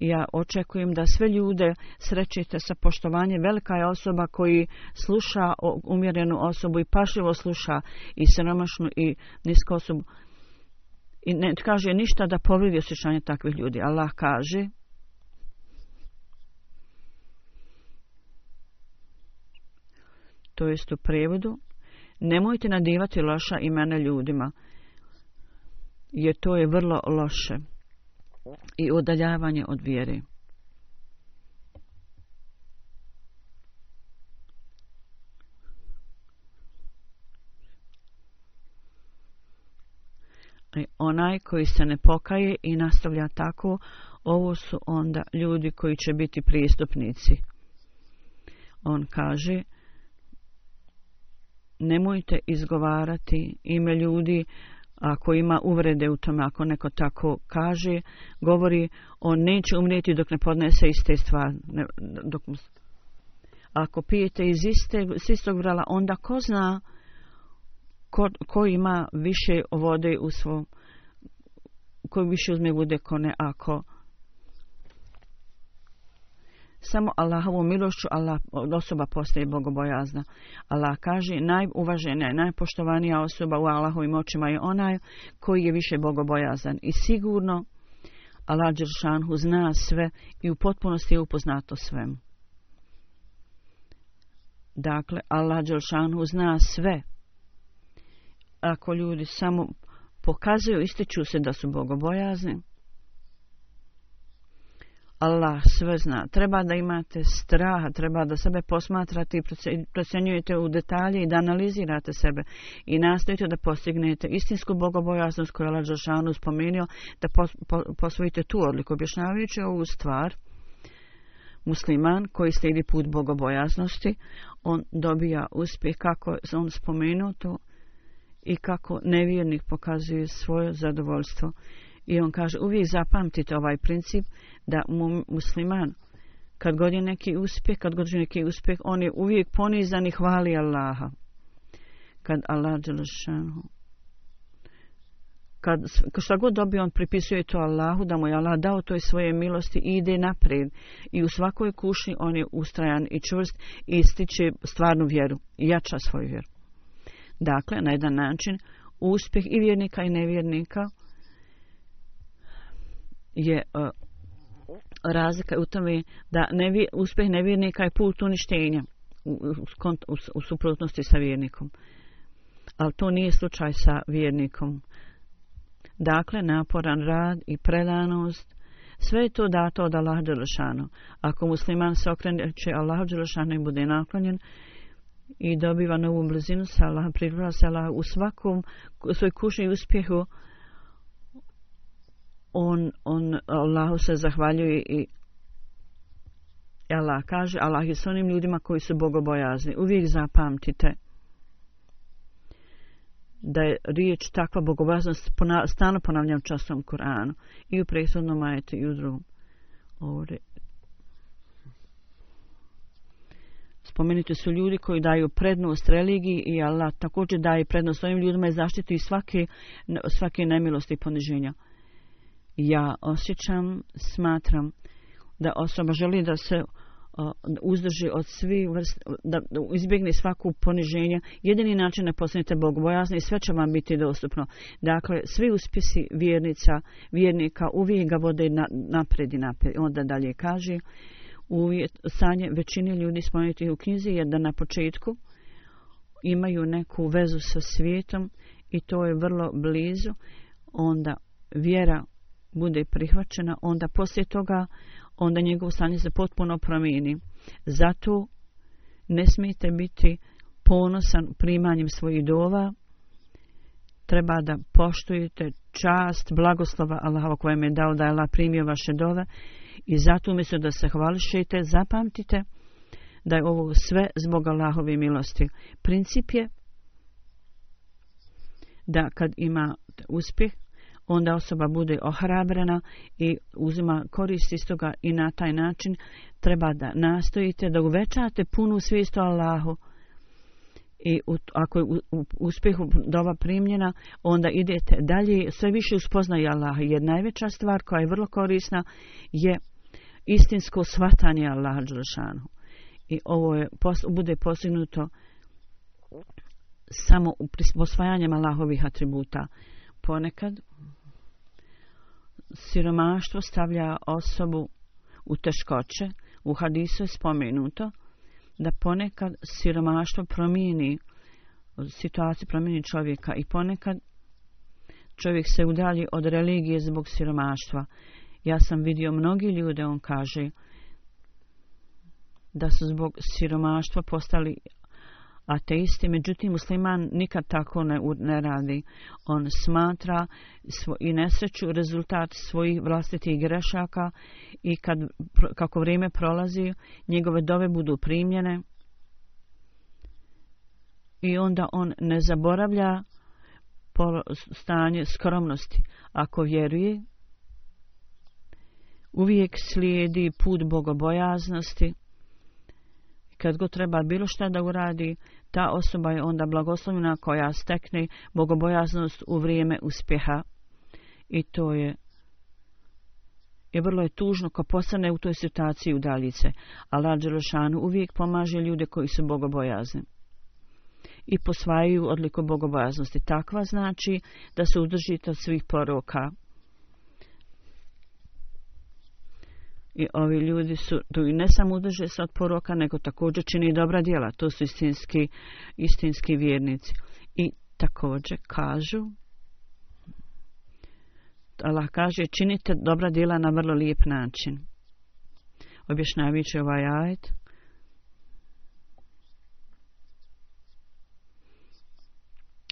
ja očekujem da sve ljude srećete sa poštovanje. Velika je osoba koji sluša umjerenu osobu i pašljivo sluša i sromašnu i nisku osobu. I ne kaže ništa da povrivi osjećanje takvih ljudi. Allah kaže to jest u prevodu nemojte nadivati loša imena ljudima jer to je vrlo loše i udaljavanje od vjere. I e, onaj koji se ne pokaje i nastavlja tako, ovo su onda ljudi koji će biti pristupnici. On kaže, nemojte izgovarati ime ljudi, ako ima uvrede u tome, ako neko tako kaže, govori, on neće umrijeti dok ne podnese iste stvari. Ne, dok... Ako pijete iz, iste, iz istog vrala, onda ko zna ko, ko ima više vode u svom, ko više uzme vode, ko ne, ako samo Allahovu milošću Allah, osoba postaje bogobojazna. Allah kaže, najuvažena, najpoštovanija osoba u Allahovim očima je onaj koji je više bogobojazan. I sigurno Allah Đeršanhu zna sve i u potpunosti je upoznato svem. Dakle, Allah Đeršanhu zna sve. Ako ljudi samo pokazuju, ističu se da su bogobojazni, Allah sve zna. Treba da imate straha, treba da sebe posmatrate i procenjujete u detalje i da analizirate sebe. I nastavite da postignete istinsku bogobojasnost koju je Allah Žešanu spomenio, da pos, po, posvojite tu odliku. Objašnjavajući ovu stvar, musliman koji slijedi put bogobojasnosti, on dobija uspjeh kako se on spomenuo to i kako nevjernik pokazuje svoje zadovoljstvo. Uh, I on kaže, uvijek zapamtite ovaj princip da musliman, kad god je neki uspjeh, kad god je neki uspjeh, on je uvijek ponizan i hvali Allaha. Kad Allah Đelešanu kad šta god dobije on pripisuje to Allahu da mu je Allah dao toj svoje milosti i ide naprijed i u svakoj kušnji on je ustrajan i čvrst i stiče stvarnu vjeru i jača svoju vjeru dakle na jedan način uspjeh i vjernika i nevjernika je e, razlika u tome da nevi, uspeh nevjernika je put uništenja u, u, u, u suprotnosti sa vjernikom. Ali to nije slučaj sa vjernikom. Dakle, naporan rad i predanost, sve je to dato od Allah Đelešanu. Ako musliman se okrene, će Allah Đelešanu i bude naklonjen i dobiva novu blizinu sa Allah, se Allah u svakom svoj kušnji uspjehu, on, on Allahu se zahvaljuje i Allah kaže, Allah je s onim ljudima koji su bogobojazni. Uvijek zapamtite da je riječ takva bogobojaznost ponav, stano ponavljam časom Koranu i u prethodnom majete i u drugom. Ovdje. Spomenite su ljudi koji daju prednost religiji i Allah također daje prednost svojim ljudima i zaštitu i svake, svake nemilosti i poniženja ja osjećam, smatram da osoba želi da se uh, uzdrži od svi vrst, da izbjegne svaku poniženja. Jedini način da postanete bogobojazni i sve će vam biti dostupno. Dakle, svi uspjesi vjernica, vjernika uvijek ga vode na, napred i napred. Onda dalje kaže, uvijek, sanje većine ljudi spomenuti u knjizi je da na početku imaju neku vezu sa svijetom i to je vrlo blizu. Onda vjera bude prihvaćena, onda poslije toga, onda njegovo stanje se potpuno promijeni. Zato ne smijete biti ponosan primanjem svojih dova, treba da poštujete čast, blagoslova Allaha koje me dao da je Allah primio vaše dove i zato umjesto da se hvališete, zapamtite da je ovo sve zbog Allahove milosti. Princip je da kad ima uspjeh, onda osoba bude ohrabrena i uzima korist iz toga i na taj način treba da nastojite da uvećate punu svijest o Allahu i ako je uspjeh doba primljena onda idete dalje sve više uspoznaje Allaha jer najveća stvar koja je vrlo korisna je istinsko svatanje Allaha Đelšanu i ovo je, bude postignuto samo u osvajanjem Allahovih atributa ponekad siromaštvo stavlja osobu u teškoće, u hadisu je spomenuto da ponekad siromaštvo promijeni situaciju promijeni čovjeka i ponekad čovjek se udalji od religije zbog siromaštva. Ja sam vidio mnogi ljude, on kaže, da su zbog siromaštva postali ateisti, međutim musliman nikad tako ne, ne radi. On smatra svo, i nesreću rezultat svojih vlastitih grešaka i kad, pro, kako vrijeme prolazi, njegove dove budu primljene i onda on ne zaboravlja stanje skromnosti. Ako vjeruje, uvijek slijedi put bogobojaznosti kad god treba bilo šta da uradi, ta osoba je onda blagoslovljena koja stekne bogobojaznost u vrijeme uspjeha. I to je I vrlo je tužno ko postane u toj situaciji udaljice. Allah Đelešanu uvijek pomaže ljude koji su bogobojazni i posvajaju odliku bogobojaznosti. Takva znači da se udržite od svih poroka. i ovi ljudi su tu i ne samo udrže se od poroka, nego također čini i dobra djela. To su istinski, istinski vjernici. I također kažu, Allah kaže, činite dobra djela na vrlo lijep način. Objašnjavajući ovaj ajed,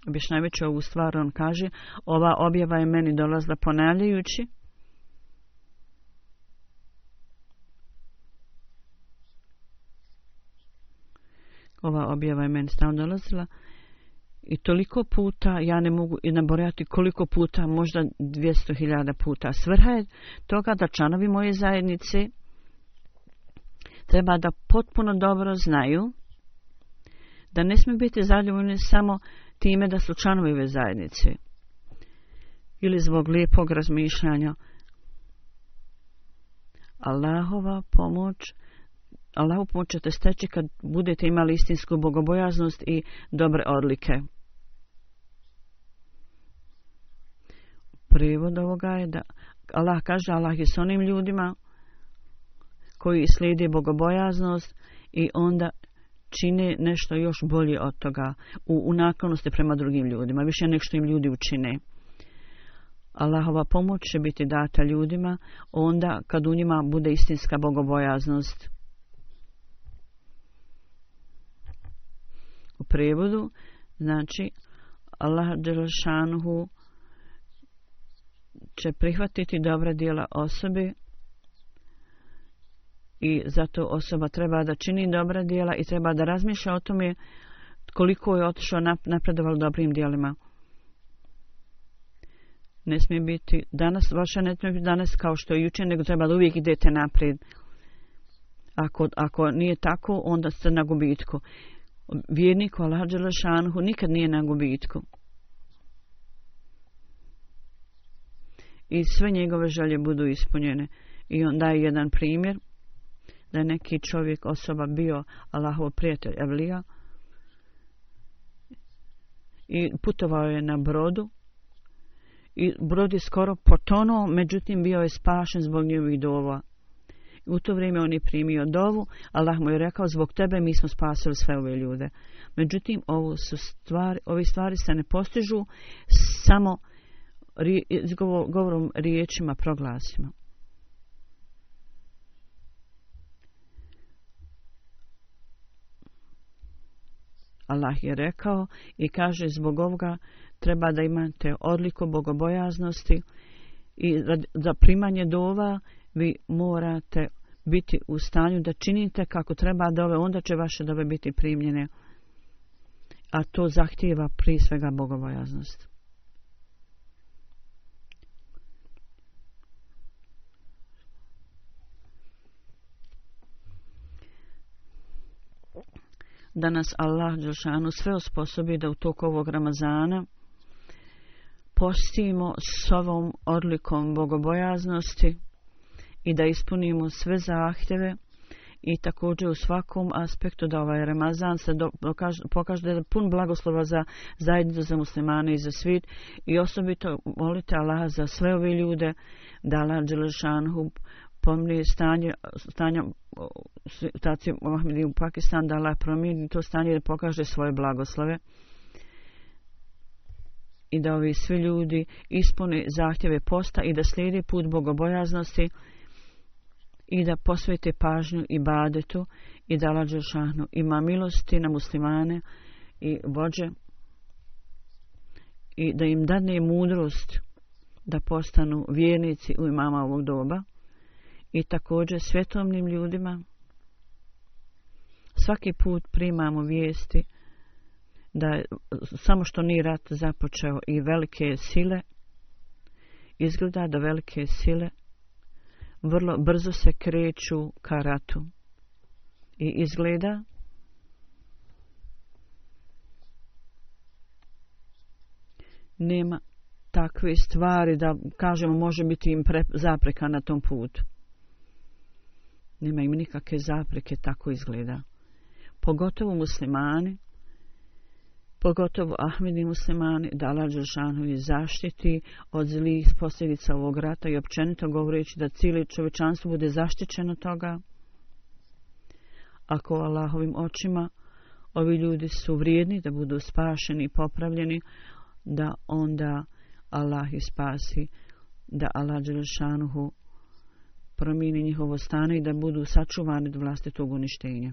Objašnjavajući ovu stvar, on kaže, ova objava je meni dolazla ponavljajući, ova objava je meni stalno dolazila. I toliko puta, ja ne mogu i naborjati koliko puta, možda 200.000 puta. Svrha je toga da članovi moje zajednice treba da potpuno dobro znaju da ne smije biti zaljubljeni samo time da su članovi ove zajednice ili zbog lijepog razmišljanja. Allahova pomoć je Allahu pomoć ćete steći kad budete imali istinsku bogobojaznost i dobre odlike. Prevod ovoga je da Allah kaže Allah je s onim ljudima koji slijede bogobojaznost i onda čine nešto još bolje od toga u, u naklonosti prema drugim ljudima, više nek što im ljudi učine. Allahova pomoć će biti data ljudima onda kad u njima bude istinska bogobojaznost. prevodu znači Allah Đelšanuhu će prihvatiti dobra dijela osobe i zato osoba treba da čini dobra dijela i treba da razmišlja o tome koliko je otišao napredoval dobrim dijelima. Ne smije biti danas, vaša ne smije biti danas kao što je jučer, nego treba da uvijek idete naprijed. Ako, ako nije tako, onda ste na gubitku vjernik u Allah Đelešanhu nikad nije na gubitku. I sve njegove želje budu ispunjene. I on daje jedan primjer da je neki čovjek osoba bio Allahov prijatelj Evlija i putovao je na brodu i brod je skoro potonuo, međutim bio je spašen zbog njegovih dova. U to vrijeme on je primio dovu, Allah mu je rekao, zbog tebe mi smo spasili sve ove ljude. Međutim, ovo su stvari, ove stvari se ne postižu samo s govorom riječima, proglasima. Allah je rekao i kaže zbog ovoga treba da imate odliku bogobojaznosti i za primanje dova vi morate biti u stanju da činite kako treba dove, onda će vaše dove biti primljene. A to zahtijeva pri svega bogobojaznost. Da nas Allah Đošanu sve osposobi da u toku ovog Ramazana postimo s ovom odlikom bogobojaznosti, i da ispunimo sve zahtjeve i također u svakom aspektu da ovaj Ramazan se pokaže da je pun blagoslova za zajednicu, za muslimane i za svit i osobito molite Allah za sve ove ljude da Allah Đelešanhu pomni stanje, stanje situacije u Ahmedi u Pakistan da Allah promijeni to stanje da pokaže svoje blagoslove i da ovi svi ljudi ispune zahtjeve posta i da slijede put bogobojaznosti i da posvete pažnju i badetu i da lađe šahnu. Ima milosti na muslimane i vođe i da im dadne mudrost da postanu vjernici u imama ovog doba i također svetomnim ljudima svaki put primamo vijesti da samo što ni rat započeo i velike sile izgleda da velike sile vrlo brzo se kreću ka ratu. I izgleda nema takve stvari da kažemo može biti im pre, zapreka na tom putu. Nema im nikakve zapreke, tako izgleda. Pogotovo muslimani, pogotovo Ahmedi muslimani, da Allah Đeršanu i zaštiti od zlih posljedica ovog rata i općenito govoreći da cijeli čovečanstvo bude zaštićeno toga. Ako Allahovim očima ovi ljudi su vrijedni da budu spašeni i popravljeni, da onda Allah ih spasi, da Allah Đeršanu promijeni njihovo stane i da budu sačuvani od vlastitog uništenja.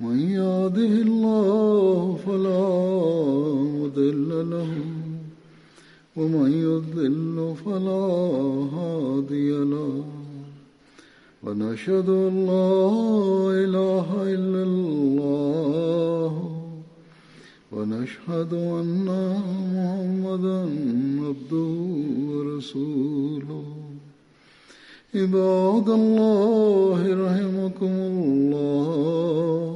من يهده الله فلا مضل له ومن يضل فلا هادي له ونشهد ان لا اله الا الله ونشهد ان محمدا عبده ورسوله عباد الله رحمكم الله